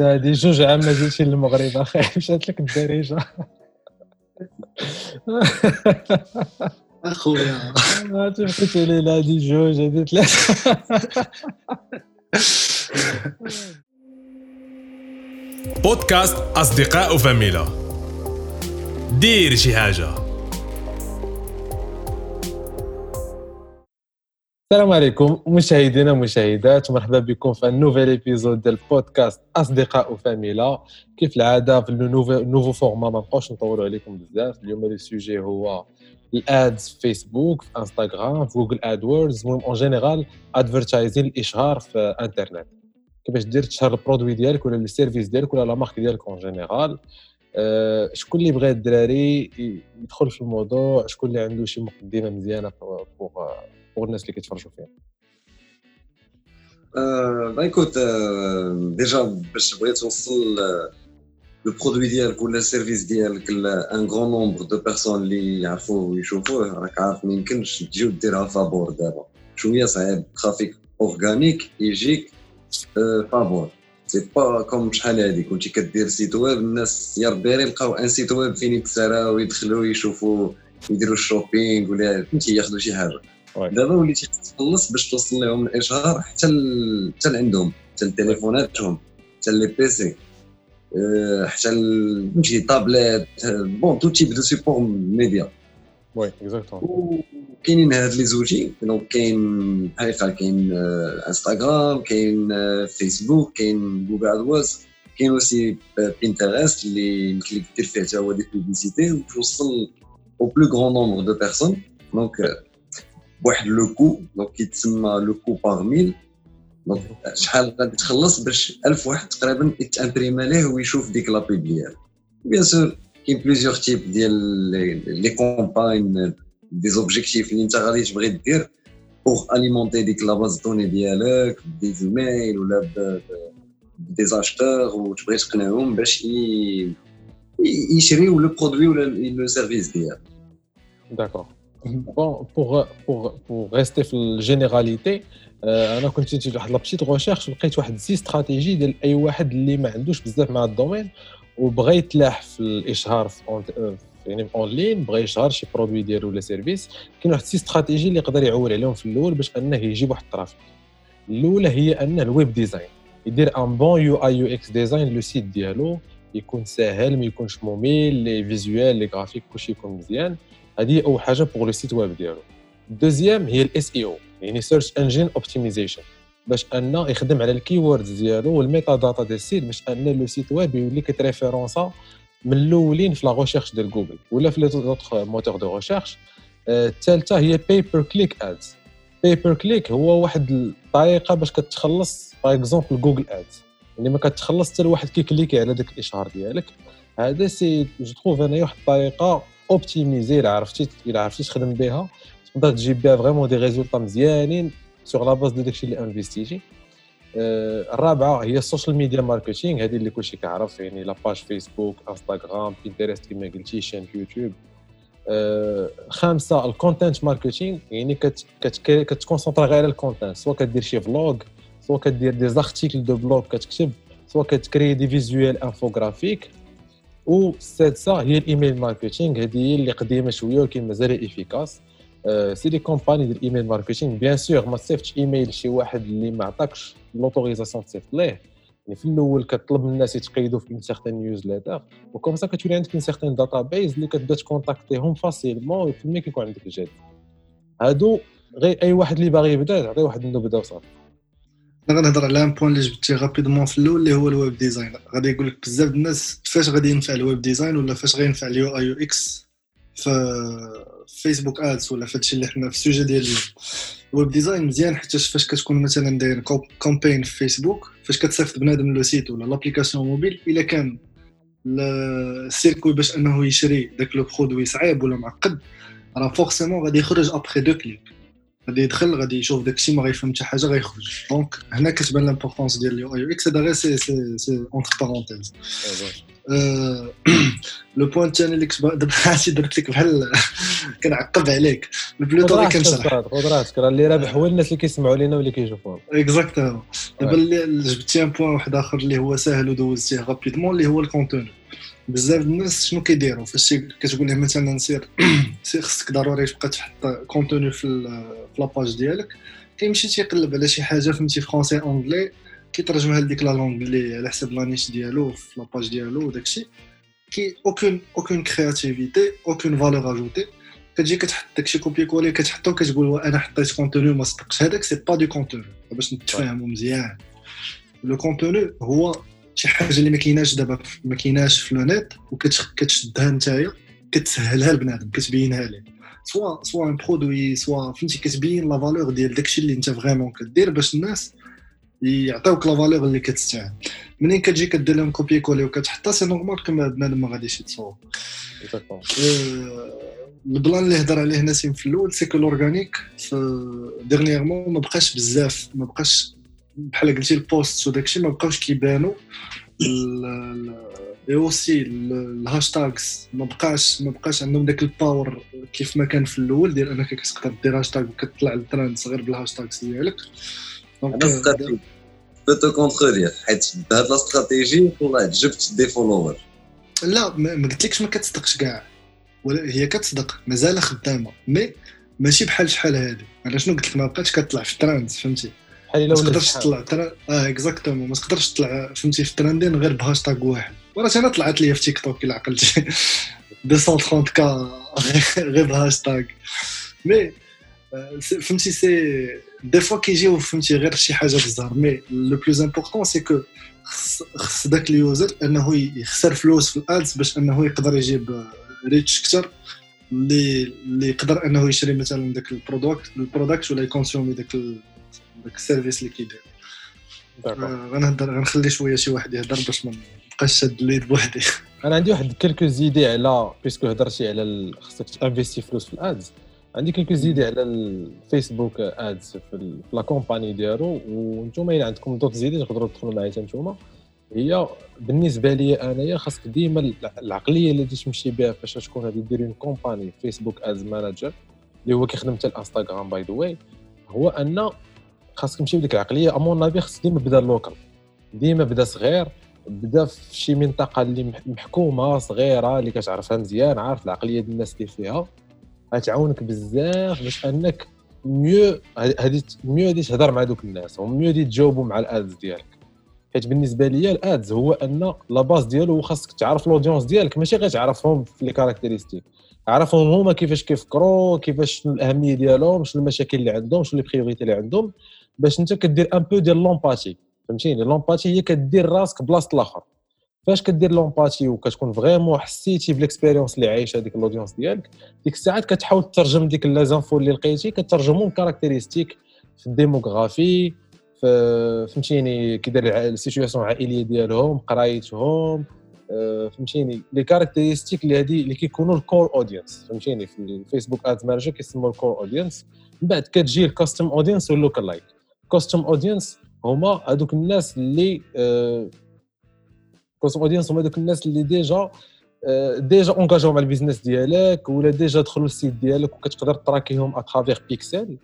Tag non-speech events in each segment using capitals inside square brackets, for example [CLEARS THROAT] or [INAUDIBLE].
هادي؟ جوج عام ما جيتش للمغرب أخي. [LAUGHS] مشات لك الدارجة. أخويا. [LAUGHS] ما تبقيت لي هادي جوج هادي ثلاثة. [LAUGHS] بودكاست أصدقاء وفاميلا دير شي حاجة. السلام عليكم مشاهدينا ومشاهدات مرحبا بكم في ال nouvelle épisode ديال بودكاست أصدقاء وفاميلا. كيف العادة في ال nouveau format ما نبقاوش نطولوا عليكم بزاف. اليوم ال sujet هو ال ads في فيسبوك في انستغرام في Google AdWords المهم en général advertising الإشهار في انترنت كيفاش دير تشهر ال produit ديالك ولا ال service ديالك ولا la marque ديالك en général أه شكون اللي بغى الدراري يدخل في الموضوع؟ شكون اللي عنده شي مقدمة مزيانة pour pour الناس اللي كيتفرجوا فيها. bah écoute déjà باش بغيت توصل le produit ديالك ولا ال service ديالك un grand nombre de personnes اللي يعرفوه ويشوفوه راك عارف ما يمكنش تجي وديرها فابور دابا. شوية صعيب. trafic organique يجيك فابور c'est pas comme شحال هادي. كنتي كدير site web الناس يا ربي يلقاو un site web فين يتساراو ويدخلوا يشوفوا يديروا ال shopping ولا فهمتي ياخذوا شي حاجة. دابا وليتي تخلص باش توصل لهم الإشهار حتى حتى لعندهم حتى لتليفوناتهم حتى les PC حتى فهمتي tablettes bon tout type de support média. oui exactement كاينين هاد لي زوجي donc كاين هايفا كاين انستغرام كاين فيسبوك كاين Google AdWords كاين aussi Pinterest اللي يمكن لك دير فيه حتى هو des publicités وتوصل au plus grand nombre de personnes donc بواحد le coût donc كيتسمى le coût par mille. donc شحال غادي تخلص باش 1000 واحد تقريبا يتامبريما ليه ويشوف ديك la pub ديالك bien sûr كاين plusieurs types ديال les campagnes des objectifs اللي انت غادي تبغي دير pour alimenter ديك la base de données ديالك ب des emails ولا ب des acheteurs وتبغي تقنعهم باش يشريو le produit ولا le service ديالك d'accord bon pour pour pour rester في ال généralités أنا كنت درت واحد la petite recherche لقيت واحد six stratégies ديال أي واحد اللي ما عندوش بزاف مع ال domaine وبغى يتلاح في الإشهار في يعني en ligne بغى يشهر شي produit ديالو ولا service كاين واحد six stratégies اللي يقدر يعول عليهم في الأول باش أنه يجيب واحد ال trafic. الأولى هي ان ال web design يدير un bon UI UX design le site ديالو يكون ساهل ما يكونش ممل les visuels les graphiques كلشي يكون مزيان. هذه أول حاجة pour le site web ديالو. deuxième هي ال SEO يعني search engine optimization باش أنه يخدم على ال keywords ديالو وال metadata ديال ال site باش أن le site web يولي كتريفيرونسا من الأولين في la recherche ديال جوجل ولا في les autres moteurs de recherche الثالثة هي pay per click ads pay per click هو واحد الطريقة باش كتخلص par exemple Google Ads يعني ما كتخلص حتى الواحد كيكليكي على داك الإشهار ديالك. هذا سي je trouve أنا واحد الطريقة optimisée الا عرفتي الا عرفتي تخدم بها تقدر تجيب بها vraiment des résultats مزيانين sur la base de داكشي اللي investيتي الرابعه هي ال social media marketing هذه اللي كلشي كيعرف يعني la page Facebook Instagram Pinterest كما قلتي chaîne YouTube خامسه ال content marketing يعني كت concentrer غير على ال content سواء كدير شي vlog سواء كدير des articles de blog كتكتب سواء كتكري des visuels infographiques والسادسه هي ال email marketing هذه هي اللي قديمة شوية ولكن مازال efficace c'est des campagnes ديال ال email marketing bien sûr ما تصيفطش إيميل شي واحد اللي ما عطاكش l'autorisation تصيفط ليه؟ يعني في الأول كطلب من الناس يتقيدوا في un certain newsletter و comme ça كتولي عندك un certain database اللي كتبدا ت contactيهم facilement في ملي كيكون عندك الجد هادو غير أي واحد اللي باغي يبدأ تعطيه واحد النبذه وصافي أنا غنهضر على un point اللي جبتيه rapidement في الأول اللي هو ال web design غادي يقول لك بزاف الناس فاش غادي ينفع ال web design ولا فاش غينفع ال UI UX في Facebook Ads ولا في هادشي اللي حنا في ال sujet ديال اليوم. ال web design مزيان حتى فاش كتكون مثلا داير campagne في فيسبوك فاش كتصيفط بنادم le site ولا l'application mobile إلا كان ال circuit باش أنه يشري داك le produit صعيب ولا معقد راه forcément غادي يخرج après deux clics غادي يدخل غادي يشوف داك الشيء ما غيفهم حتى حاجة غيخرج. donc هنا كتبان l'importance ديال ال UX هذا غير c'est c'est c'est entre parenthèses le point الثاني اللي كنت دابا عرفتي درت لك بحال كنعقب عليك. ال plutôt اللي كنشرح. خذ راحتك. راه اللي رابح هو الناس اللي كيسمعوا لينا واللي كيشوفونا exactement دابا اللي جبتي un point واحد آخر اللي هو ساهل ودوزتيه rapidement اللي هو ال contenu بزاف الناس شنو كيديروا فاش كتقول لهم مثلا سير [CLEARS THROAT] سير خصك ضروري تبقى تحط contenu في la page ديالك. كيمشي تيقلب على شي حاجة فهمتي français anglais كيترجمها لديك la langue اللي على حسب la niche ديالو في la page ديالو وداكشي كي aucune aucune créativité aucune valeur ajoutée كتجي كتحط داكشي copier-coller كتحطو كتقول أنا حطيت contenu ما صدقش هذاك c'est pas de contenu باش نتفاهموا مزيان. le contenu هو شي حاجة اللي ما كايناش دابا ما كايناش في le net وكتشدها نتايا كتسهلها لبنادم كتبينها ليه soit soit un produit soit فهمتي كتبين la valeur ديال داكشي اللي انت vraiment كدير باش الناس يعطيوك la valeur اللي كتستاهل منين كتجي كدير لهم copier-coller وكتحطها c'est normal كما بنادم ما غاديش يتصور. ال plan اللي هضر عليه نسيم في الأول c'est que l'organique dernièrement ما بقاش بزاف ما بقاش بحال قلتي ال post وداكشي ما بقاوش كيبانوا et aussi ال hashtags ما بقاش ما بقاش عندهم داك ال power كيف ما كان في الأول ديال أنك كتقدر دير هاشتاغ وكتطلع الترند غير بال hashtags ديالك. donc peut-être au contraire حيت بهاد la stratégie والله جبت des followers لا ما قلتلكش ما كتصدقش كاع. ولا هي كتصدق مازال خدامة. mais ماشي بحال شحال هادي. أنا شنو قلت لك؟ ما بقاتش كتطلع في الترند فهمتي؟ بحال الا ما تقدرش تطلع ترى آه exactement ما تقدرش تطلع فهمتي في ال trending غير بهاشتاغ واحد. وراه أنا طلعت لي في تيك توك الا عقلتي 230 K [LAUGHS] غير ب hashtag. mais فهمتي c'est des fois كيجيو فهمتي غير شي حاجة بالزهر mais le plus important c'est que خص داك ال user أنه يخسر فلوس في ال ads باش أنه يقدر يجيب reach أكثر اللي اللي يقدر أنه يشري مثلا داك ال product ال product ولا ي consommer داك داك ال service اللي كيدير. غنهضر غنخلي شوية شي واحد يهضر باش ما نبقاش شاد ال lead بوحدي. أنا عندي واحد quelques idées على parce que هضرتي على خصك ت investi فلوس في ال ads. عندي quelques idées على ال Facebook Ads في la campagne ديالو وأنتم إلا عندكم d'autres idées تقدروا تدخلوا معايا نتوما. هي بالنسبة لي أنايا خاصك ديما العقلية اللي تمشي بها فاش تكون غادي دير une campagne Facebook Ads Manager اللي هو كيخدم حتى ال Instagram by the way هو أن خاصك تمشي بديك العقلية. à mon avis خاصك ديما بدا local ديما بدا صغير بدا في شي منطقة اللي محكومة صغيرة اللي كتعرفها مزيان عارف العقلية ديال الناس اللي فيها. غتعاونك بزاف باش أنك ميو هادي ميو هادي تهضر مع دوك الناس و mieux هادي تجاوبوا مع ال ads ديالك. حيت بالنسبة ليا ال ads هو أن la base ديالو خاصك تعرف ال audience ديالك ماشي غير تعرفهم في les caractéristiques عرفهم هما كيفاش كيفكروا كيفاش الأهمية ديالهم شنو المشاكل اللي عندهم شنو les priorités اللي عندهم. باش انت كدير un peu ديال l'empathie فهمتيني؟ l'empathie هي كدير راسك بلاصة الآخر. فاش كدير l'empathie وكتكون vraiment حسيتي بال expérience اللي عايشة هذيك ال audience ديالك ديك الساعات كتحاول تترجم ديك les infos اللي لقيتي كترجمهم caractéristiques في ال démographie فهمتيني؟ كيدير ال situation العائليه ديالهم قرايتهم آه، فهمتيني؟ les caractéristiques اللي هادي اللي كيكونوا ال core audience فهمتيني؟ في ال Facebook Ads Manager كيسموا ال core audience من بعد كتجي ال custom audience وال lookalike custom audience هما هذوك الناس اللي custom آه، audience هما هذوك الناس اللي déjà آه، déjà engagés مع ال business ديالك ولا déjà دخلوا ال site ديالك وكتقدر ت trackيهم à travers pixel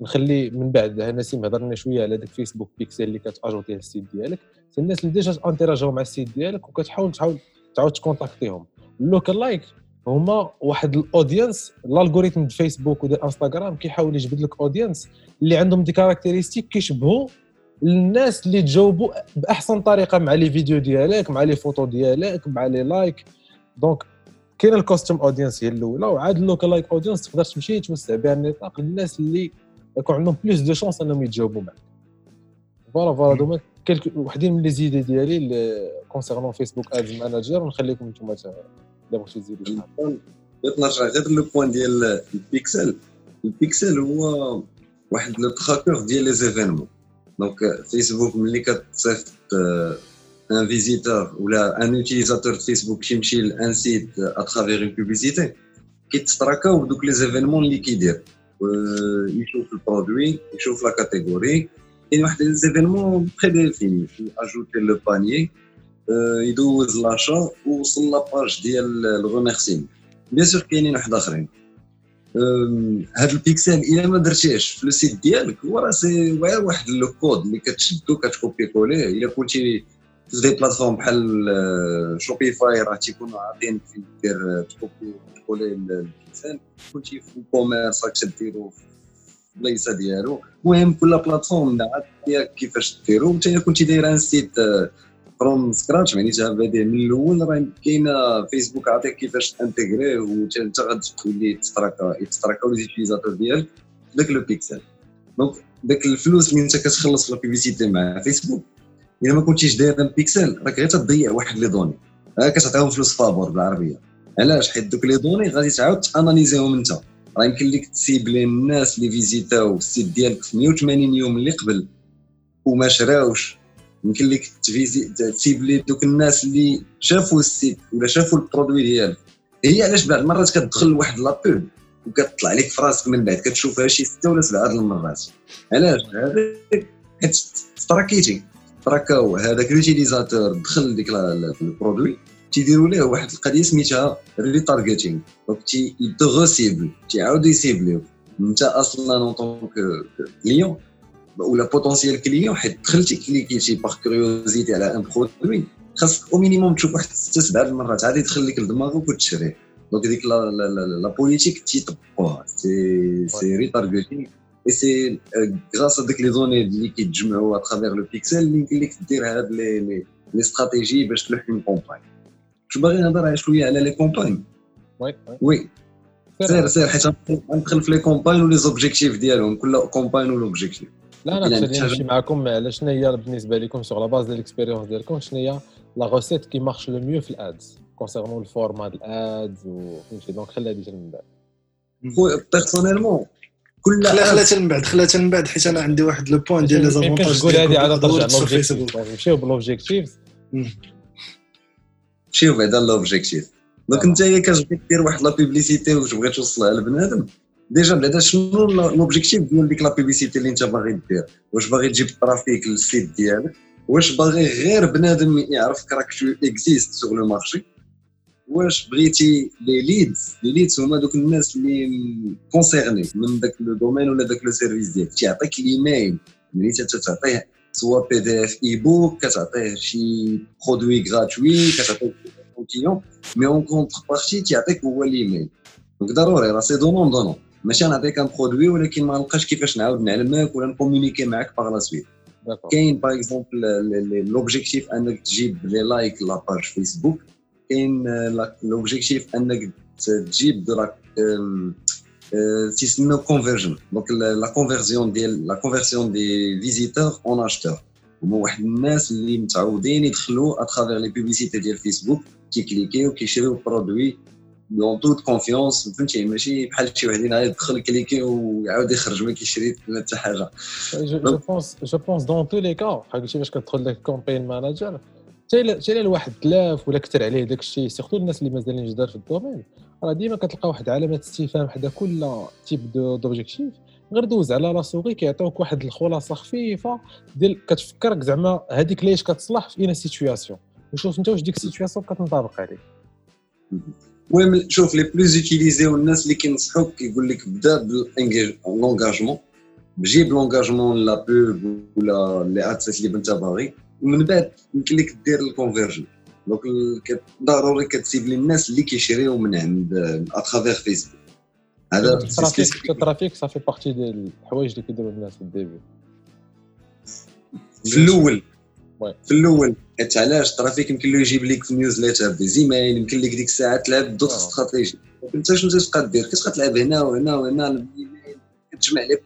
نخلي من بعد نسيم هضرنا شوية على داك فيسبوك بيكسل اللي كتاجوتيه ال site ديالك. الناس اللي déjà انتراجاو مع ال site ديالك وكتحاول تعاود تعاود تكونتاكتيهم ال lookalike هما واحد ال audience ال algorithm ديال فيسبوك وديال انستغرام كيحاول يجبد لك audience اللي عندهم des caractéristiques كيشبهوا الناس اللي تجاوبوا بأحسن طريقة مع les vidéos ديالك مع les photos ديالك مع les likes donc كاين ال custom audience هي الأولى وعاد ال lookalike audience تقدر تمشي توسع بها النطاق للناس اللي يكون عندهم plus de chances أنهم يتجاوبوا معك voilà voilà دوما كلك وحدين من les idées ديالي concernant فيسبوك Ads Manager ونخليكم نتوما بغيتو تزيدوا بغيت غير le point ديال ال pixel. ال pixel هو واحد le traqueur ديال les événements donc فيسبوك ملي كتصيفط un visiteur ولا un utilisateur de فيسبوك كيمشي ل un site à travers une publicité كيتستراكاو بدوك les événements اللي كيدير يشوف ال produit يشوف la catégorie كاين واحد les événements prédéfinis ajouter le panier يدوز l'achat ووصل la page ديال ال remerciement bien sûr كاينين واحد آخرين. هاد البيكسل إلا ما درتيهش في le site ديالك هو راه c'est واحد le code اللي كتشدو كتكوبي كوليه إلا كنتي في des plateformes بحال Shopify راه تيكونوا عاطين فين دير تكوبي كولي البيكسل. كنتي في WooCommerce راك تديرو في البلايصة ديالو. المهم كل plateforme عاد كيفاش ديرو. انت كنتي داير un site from scratch معناتها بادئ من الأول راه كاينة فيسبوك عطيك كيفاش تانتيغريه وانت غتولي تستراكا يتستراكاو les utilisateurs ديالك داك le pixel. donc داك الفلوس اللي انت كتخلص في ال publicité مع فيسبوك إلا ما كنتيش داير un pixel راك غير تضيع واحد les données. كتعطيهم فلوس فابور بالعربية. علاش؟ حيت دوك les données غادي تعاود تاناليزيهم انت. راه يمكن لك تسيبلي الناس اللي فيزيتاو ال site ديالك في 180 يوم اللي قبل وما شراوش. يمكن لك تسيبلي دوك الناس اللي شافوا ال site ولا شافوا ال produit ديالك. هي علاش بعض المرات كتدخل لواحد la pub وكتطلع لك في راسك من بعد كتشوفها شي ستة ولا سبعة المرات. علاش؟ هذاك حيت ستراكيتي تراكاو هذاك l'utilisateur دخل ديك ال produit تيديروا ليه واحد القضية سميتها retargeting donc تي يتغوسيبل تيعاودوا يسيبليو انت أصلا en tant que client ولا potentiel client حيت دخلتي كليكيتي par curiosité على un produit خاصك au minimum تشوف واحد ست سبعه المرات عاد يدخل لك لدماغك وتشريه donc ديك la la la politique تيطبقوها c'est c'est retargeting et c'est grâce هذيك les données اللي كيتجمعوا à travers le pixel اللي يمكن لك دير هاد les les stratégies باش تلوح une campagne واش باغي نهضر شوية على les campagnes oui oui سير سير حيت ندخل في les campagnes و les objectifs ديالهم كل campagne و l'objectif لا أنا خليني نمشي معكم على شنو هي بالنسبة لكم sur la base ديال l'expérience ديالكم شنو هي la recette qui marche le mieux في ال ads concernant ال format ديال ال ads وفهمتي donc خليها déjà من بعد. personnellement كل خلا خلاتها من بعد خلاتها من بعد حيت أنا عندي واحد le point ديال les avantages تقول هذه على ترجع l'objectif نمشيو بال objectif مشيو بعدا l'objectif donc انت كتبغي دير واحد la publicité وتبغي توصلها لبنادم déjà بعدا شنو l'objectif ديال ديك la publicité اللي انت باغي دير واش باغي تجيب trafic لل site ديالك واش باغي غير بنادم يعرفك راك tu existes sur le marché واش بغيتي les leads les leads هما دوك الناس اللي concernés من داك le domaine ولا داك le service ديالك تيعطيك الايميل اللي انت تعطيه soit PDF e-book كتعطيه شي produit gratuit كتعطيه contenu mais en contrepartie تيعطيك هو ال email donc ضروري راه c'est donnant donnant ماشي نعطيك un produit ولكن ما نلقاش كيفاش نعاود نعلمك ولا نكومونيكي معاك par la suite كاين par exemple l'objectif إنك تجيب les likes la page فيسبوك كاين l'objectif إنك تجيب دو تيسمى conversion donc la conversion ديال la conversion des visiteurs en acheteurs هما واحد الناس اللي متعودين يدخلوا à travers les publicités ديال فيسبوك كيكليكيو كيشريو produit en toute confiance فهمتي؟ ماشي بحال شي واحد يدخل كليكي ويعاود يخرج ما كيشري حتى حاجة. je pense je pense dans tous les cas قلتي باش كتدخل لك Campaign Manager حتى الا الواحد تلاف ولا كثر عليه داك الشيء surtout الناس اللي مازالين جداد في ال domaine راه ديما كتلقى واحد علامه استفهام حدا كل type d'objectif غير دوز على la souris كيعطيوك واحد الخلاصه خفيفه ديال كتفكرك زعما هذيك ليش كتصلح في une situation وشوف انت واش ديك ال situation كتنطبق عليك المهم شوف les plus utilisés الناس اللي كينصحوك كيقول لك بدا بال engagement بجيب l'engagement la pub ولا les ad sets اللي انت باغي ومن بعد يمكن لك دير ال conversion donc ضروري كتسيب الناس اللي كيشريو من عند à travers فيسبوك هذا ال trafic ال trafic صافي partie ديال الحوايج اللي كيديروا الناس في ال début في الأول في الأول حيت علاش؟ ال trafic يمكن له يجيب لك في newsletter des emails يمكن لك ديك الساعة تلعب d'autres stratégies انت شنو تبقى دير كتبقى تلعب هنا وهنا وهنا؟ كتجمع لك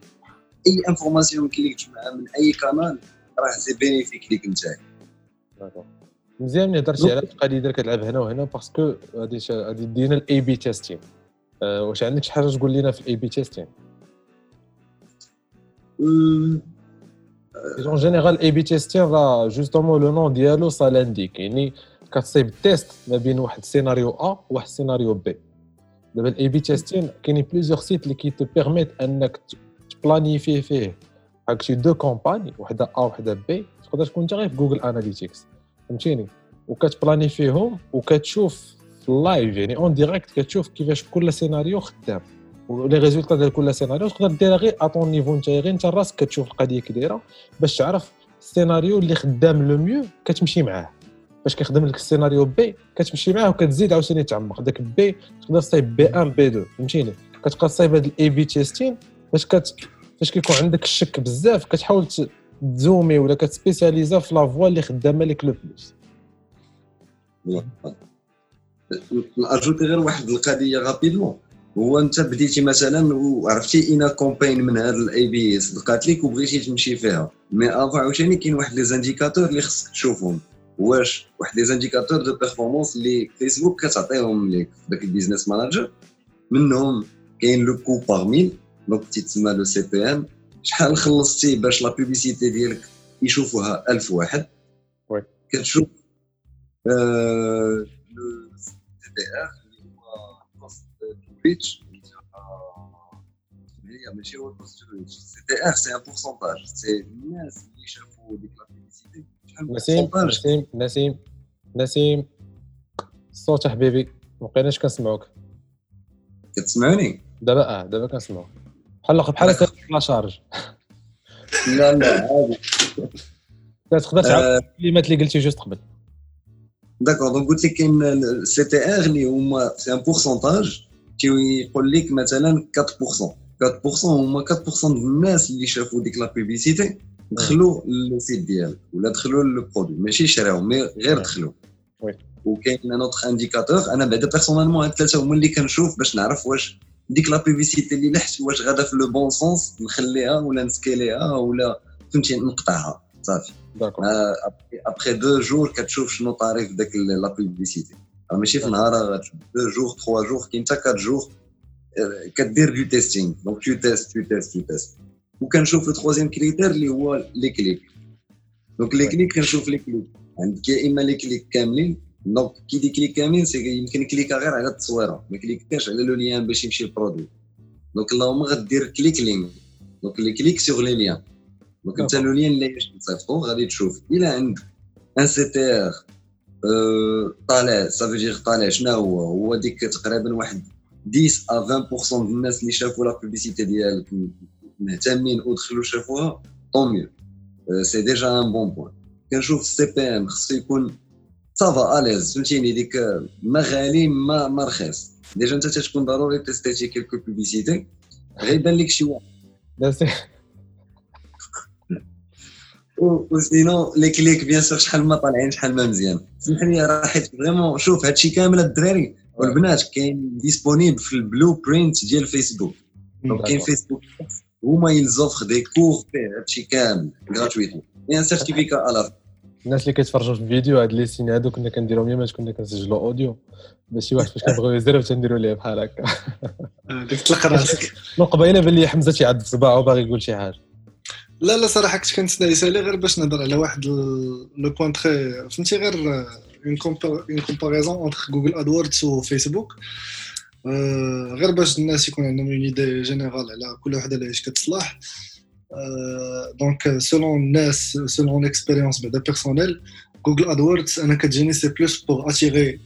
أي information يمكن لك تجمعها من أي قناه راه c'est bénéfique ليك انت مزيان ملي هضرتي على القضية ديال كتلعب هنا وهنا parce que غادي غادي دينا ال A/B testing واش عندك شي حاجة تقول لنا في ال A/B testing en général A/B testing راه justement le nom ديالو l'indique يعني كتصيب test ما بين واحد السيناريو A وواحد السيناريو B دابا ال A/B testing كاينين plusieurs sites اللي كي permet انك تبلانيفي فيه هاك شي deux campagnes وحده A وحده B تقدر تكون انت غير في Google Analytics فهمتيني وكتبلانيفيهم وكتشوف في ال live يعني en direct كتشوف كيفاش كل سيناريو خدام و les résultats ديال كل سيناريو تقدر ديرها غير à ton niveau انت غير انت راسك كتشوف القضية كي دايره باش تعرف السيناريو اللي خدام le mieux كتمشي معاه باش كيخدم لك السيناريو B كتمشي معاه وكتزيد عاوتاني تعمق داك B تقدر تصايب B 1 B 2 فهمتيني كتبقى تصايب هاد ال A/B testing باش كت فاش كيكون عندك الشك بزاف كتحاول تزومي ولا كتسبيسياليزا في la voie اللي خدامه لك le plus ناجوتي غير واحد القضية rapidement هو انت بديتي مثلا وعرفتي une campagne من هاد ال A/B صدقات لك وبغيتي تمشي فيها. mais avant عاوتاني كاين واحد les indicateurs اللي خصك تشوفهم. واش؟ واحد les indicateurs de performance اللي فيسبوك كتعطيهم لك داك ال Business Manager منهم كاين le coût par mille donc تيتسمى le CPM شحال خلصتي باش la publicité ديالك يشوفوها 1000 واحد. كتشوف le CTR reach هي ماشي هو reach CTR c'est un pourcentage c'est الناس اللي شافوا ديك la publicité شحال نسيم نسيم نسيم نسيم الصوت حبيبي مبقيناش كنسمعوك كتسمعوني دابا آه دابا كنسمعوك بحال بحال la charge لا لا عادي تقدر تعاود الكلمات اللي قلتي juste قبل d'accord donc قلت لك كاين CTR اللي هما c'est un pourcentage تيقول لك مثلا 4% 4% هما 4% ديال الناس اللي شافوا ديك la publicité دخلوا لل site ديالك ولا دخلوا لل produit ماشي شراو mais غير oui. دخلوا. وكاين un autre indicateur أنا بعدا personnellement هاد ثلاثة هما اللي كنشوف باش نعرف واش ديك la publicité اللي لحت واش غادا في le bon sens نخليها ولا نسكيليها ولا فهمتي نقطعها. صافي. d'accord après deux jours كتشوف شنو طاري داك la publicité راه ماشي في نهار غتشوف deux jours trois jours كاين حتى 4 jours آه، كدير du testing donc tu testes tu testes tu testes وكنشوف le troisième critère اللي هو les clics donc les clics كنشوف les clics عندك يا اما les clics كاملين donc que des clics كاملين c'est يمكن كليكا غير على التصويره ما كليكاش على le lien باش يمشي ال produit donc اللهم غدير clic lien donc les clics sur les liens donc انت le lien اللي باش تصيفطو غادي تشوف إلى عندك un CTR طالع ça veut dire طالع شنو هو هو ديك تقريبا واحد 10 ا 20% ديال الناس اللي شافوا la publicité ديالك مهتمين ودخلوا شافوها tant mieux c'est déjà un bon point كنشوف ال CPM خصو يكون ça va à l'aise فهمتيني ديك ما غالي ما ما رخيص déjà انت تكون ضروري تيستيتي quelques publicités غيبان لك شي واحد و sinon les clics bien sûr شحال ما طالعين شحال ما مزيان. سمح لي راه حيت vraiment شوف هادشي كامل الدراري والبنات كاين disponible في ال Blueprint ديال فيسبوك. donc كاين فيسبوك هما ils offrent des cours فيه هادشي كامل gratuitement y a un certificat الا الناس اللي كيتفرجوا في الفيديو هاد les signes هادو كنا كنديرهم يا ما كنا كنسجلوا audio باش شي واحد فاش كنبغيو يزرب تنديروا ليه بحال هكا. [LAUGHS] ديك تلقى راسك. من قبيله بان لي حمزة تيعض صباعه وباغي يقول شي حاجة. لا لا صراحة كنت كنتسنى يسالي غير باش نهضر على واحد le point très فهمتي؟ غير une comparaison entre Google AdWords وفيسبوك غير باش الناس يكون عندهم une idée générale على كل وحده اللي اش كتصلح. donc selon الناس selon l'expérience بعدا personnelle Google AdWords أنا كتجيني c'est plus pour attirer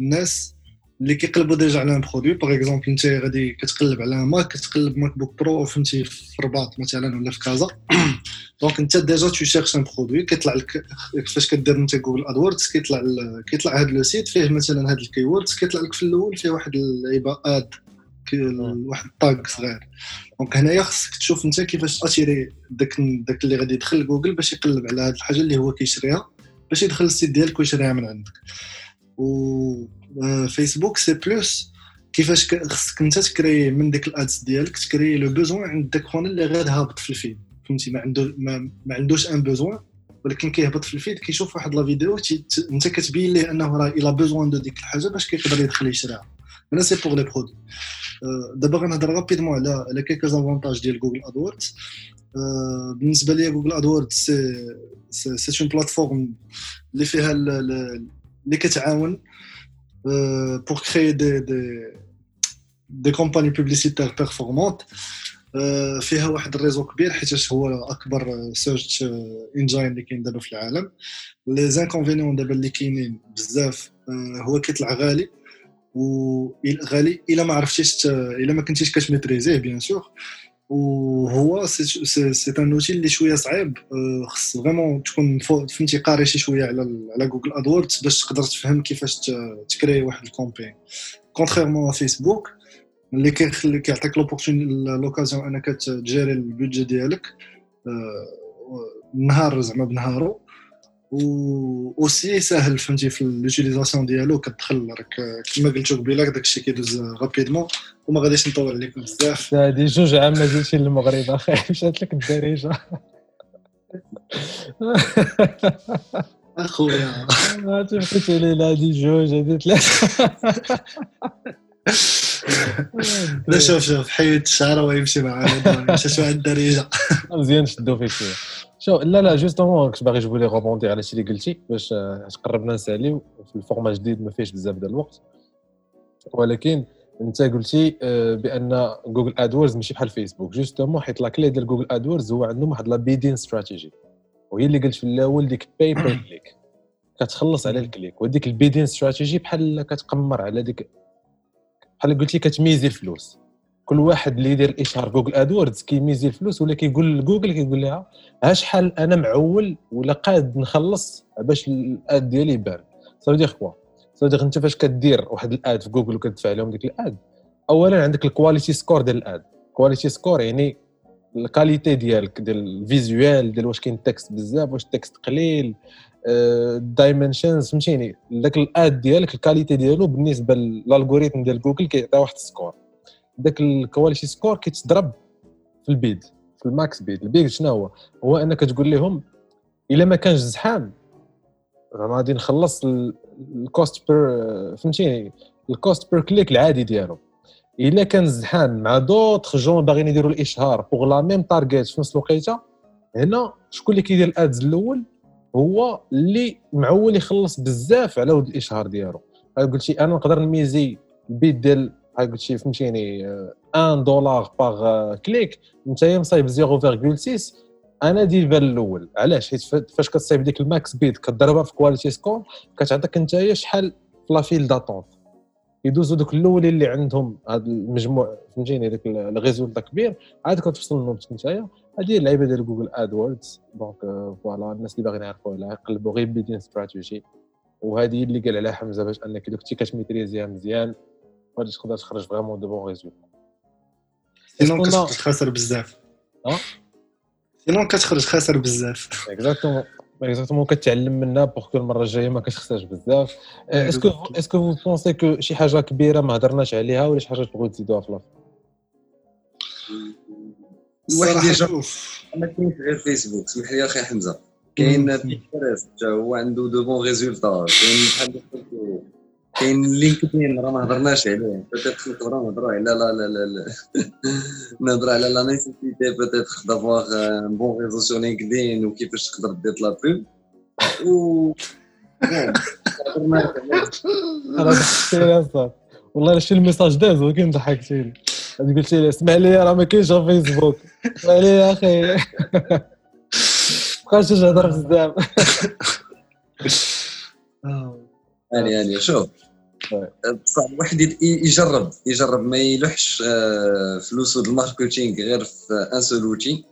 الناس. اللي كيقلبوا déjà على un produit par exemple انت غادي كتقلب على Mac كتقلب MacBook Pro فهمتي في الرباط مثلا ولا في كازا. [COUGHS] donc انت déjà tu cherches un produit كيطلع لك فاش كدير انت Google AdWords كيطلع كيطلع هذا le site فيه مثلا هاد ال keywords كيطلع لك في الأول فيه واحد كي- واحد ال tag صغير. donc هنايا خصك تشوف انت كيفاش تاتيري داك داك اللي غادي يدخل جوجل باش يقلب على هاد الحاجة اللي هو كيشريها باش يدخل ال site ديالك ويشريها من عندك. و فيسبوك c'est plus كيفاش خصك انت تكري من ديك ال ads ديالك تكري le besoin عند داك خونا اللي غير هابط في ال feed فهمتي ما عنده ما, ما عندوش un besoin ولكن كيهبط في ال feed كيشوف واحد la vidéo انت كتبين ليه انه راه il a besoin de ديك الحاجة باش كيقدر يدخل يشريها أنا c'est pour les produits دابا غنهضر rapidement على على quelques avantages ديال Google AdWords بالنسبة لي Google AdWords c'est c'est une plateforme اللي فيها ال- ال- اللي كتعاون pour créer des des des campagnes publicitaires performantes فيها واحد ال réseau كبير حيت هو أكبر search engine اللي كاين دابا في العالم. les inconvénients دابا اللي كاينين بزاف هو كيطلع غالي و غالي إلا ما عرفتيش إلا ما كنتيش كتميتريزيه bien sûr. وهو c'est un outil اللي شوية صعيب خص vraiment تكون فهمتي قاري شي شوية على على Google AdWords باش تقدر تفهم كيفاش تكري واحد ال campagne contrairement فيسبوك اللي كيخلي كيعطيك l'occasion انك تجيري ال budget ديالك نهار زعما بنهارو و aussi ساهل فهمتي في l'utilisation ديالو كتدخل راك كما قلتو قبيلة داكشي كيدوز rapidement وما غاديش نطول عليكم بزاف. هادي جوج عام ما جيتي للمغرب أخي [LAUGHS] مشات لك الدارجة. أخويا. ما تبقيت علي هادي جوج هادي ثلاثة. لا شوف شوف حيد الشعر ويمشي معانا مشى شوية الدارجة. مزيان شدو فيك شوية. شو لا لا justement كنت باغي je l'ai répondu على شي اللي قلتي باش قربنا نساليو في ال format جديد ما فيهش بزاف ديال الوقت. ولكن انت قلتي بأن Google AdWords ماشي بحال فيسبوك justement حيت la clé ديال Google AdWords هو عندهم واحد la bidding strategy وهي اللي قلت في الأول ديك pay per click كتخلص على ال click. وديك ال bidding strategy بحال كتقمر على ديك بحال قلتي كتميزي الفلوس. كل واحد اللي يدير اشهار Google AdWords كيميزي الفلوس ولا كيقول لجوجل كيقول لها ها شحال أنا معول ولا قاد نخلص باش ال ad ديالي يبان؟ ça veut dire quoi ça أنت فاش كدير واحد ال ad في جوجل وكتدفع عليهم ديك ال ad اولا عندك ال quality score ديال ال ad. quality score يعني ال quality ديالك ديال ال visuel ديال واش كاين text بزاف واش ال text قليل ال dimensions فهمتيني؟ داك ال ad ديالك ال quality ديالو بالنسبة لل algorithm ديال جوجل كيعطي واحد ال score داك ال quality score كيتضرب في ال bid في ال max bid. ال bid شنو هو؟ هو أنك تقول لهم إلا ما كانش زحام غادي نخلص ال cost per فهمتيني؟ ال cost per click العادي ديالو. إلا كان زحام مع d'autres gens باغيين يديروا الإشهار pour la même target في نفس الوقيتة هنا شكون اللي كيدير ال ads الأول؟ هو اللي معول يخلص بزاف على ود الإشهار ديالو. قلتي أنا نقدر نميزي ال bid ديال قلتي فهمتيني 1 دولار par clic انت مصايب 0.6 أنا نبان الأول. علاش؟ حيت فاش كتصايب ديك ال max bid كضربها في quality score كتعطيك انت شحال في la file d'attente يدوزوا دوك الأولين اللي عندهم هذا المجموع فهمتيني داك ال résultat كبير. عاد كتوصل النوبة نتايا. هذه اللعيبة ديال Google AdWords donc voilà الناس اللي باغيين يعرفوا عليها يقلبوا غير bidding strategy وهذه اللي قال عليها حمزة باش أنك دوك كتميتريزيها مزيان. غادي تقدر تخرج vraiment de bons résultats sinon كتخرج خاسر بزاف sinon كتخرج خاسر بزاف exactement exactement كتعلم منها pour que المره الجايه ما كتخسرش بزاف est-ce que est-ce que vous pensez que شي حاجة كبيره ما هضرناش عليها ولا شي حاجة تبغيو تزيدوها في الآخر واحد يجرب ما كاينش غير فيسبوك سمح لي أخي حمزة. كاين بينترست هو عنده de bons résultats. كاين بحال كاين لينكدين راه ما هضرناش عليه. peut-être نقدروا نهضروا على لا لا لا لا نهضروا [LAUGHS] على la nécessité peut-être d'avoir un bon réseau sur لينكدين وكيفاش تقدر دير la pub و والله شي ال message داز ولكن ضحكتيني. قلت لي اسمع لي راه ما كاينش في فيسبوك اسمع لي يا أخي. [LAUGHS] بقاش تهضر بزاف. [LAUGHS] يعني يعني شوف بصح الواحد يجرب يجرب ما يلوحش فلوسو ال marketing غير في un seul outil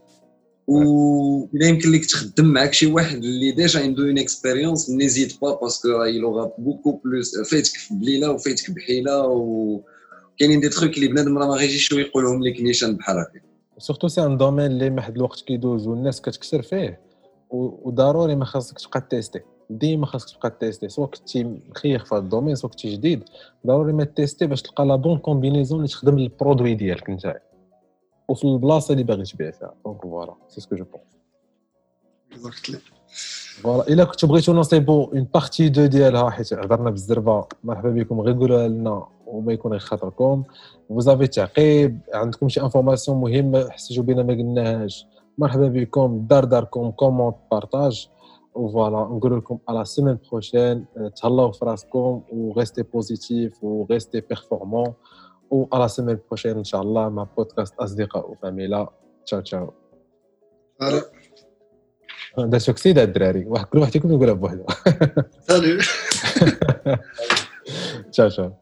ولا يمكن لك تخدم معك شي واحد اللي déjà عنده une expérience n'hésite pas parce que il aura beaucoup plus فايتك في بليلة وفايتك بحيلة وكاينين des trucs اللي بنادم راه ما غيجيش ويقولهم لك نيشان بحال هكا. surtout c'est un domaine اللي واحد الوقت كيدوز والناس كتكسر فيه وضروري ما خاصك تبقى تيستي. ديما خاصك تبقى تيستي سواء كنتي مخيخ في هذا ال domaine سواء كنتي جديد ضروري ما تيستي باش تلقى la bonne combinaison اللي تخدم ال produit ديالك نتايا وفي البلاصة اللي باغي تبيع فيها. donc voilà c'est ce que je pense voilà إلا كنتو بغيتو نصيبو une partie deux ديالها حيت هضرنا بالزربة. مرحبا بكم غير قولوها لنا وما يكون غير خاطركم. فوزافي تعقيب عندكم شي information مهمة حسيتو بينا ما قلناهاش. مرحبا بكم دار داركم commente partage و voilà نقول لكم à la semaine prochaine تهلاو في راسكم و restez positifs و restez performants و à la semaine prochaine ان شاء الله مع بودكاست اصدقاء وفاميلا تشاو تشاو voilà هذا سوكسيد الدراري. واحد كل واحد يكون يقولها بوحده. salut تشاو تشاو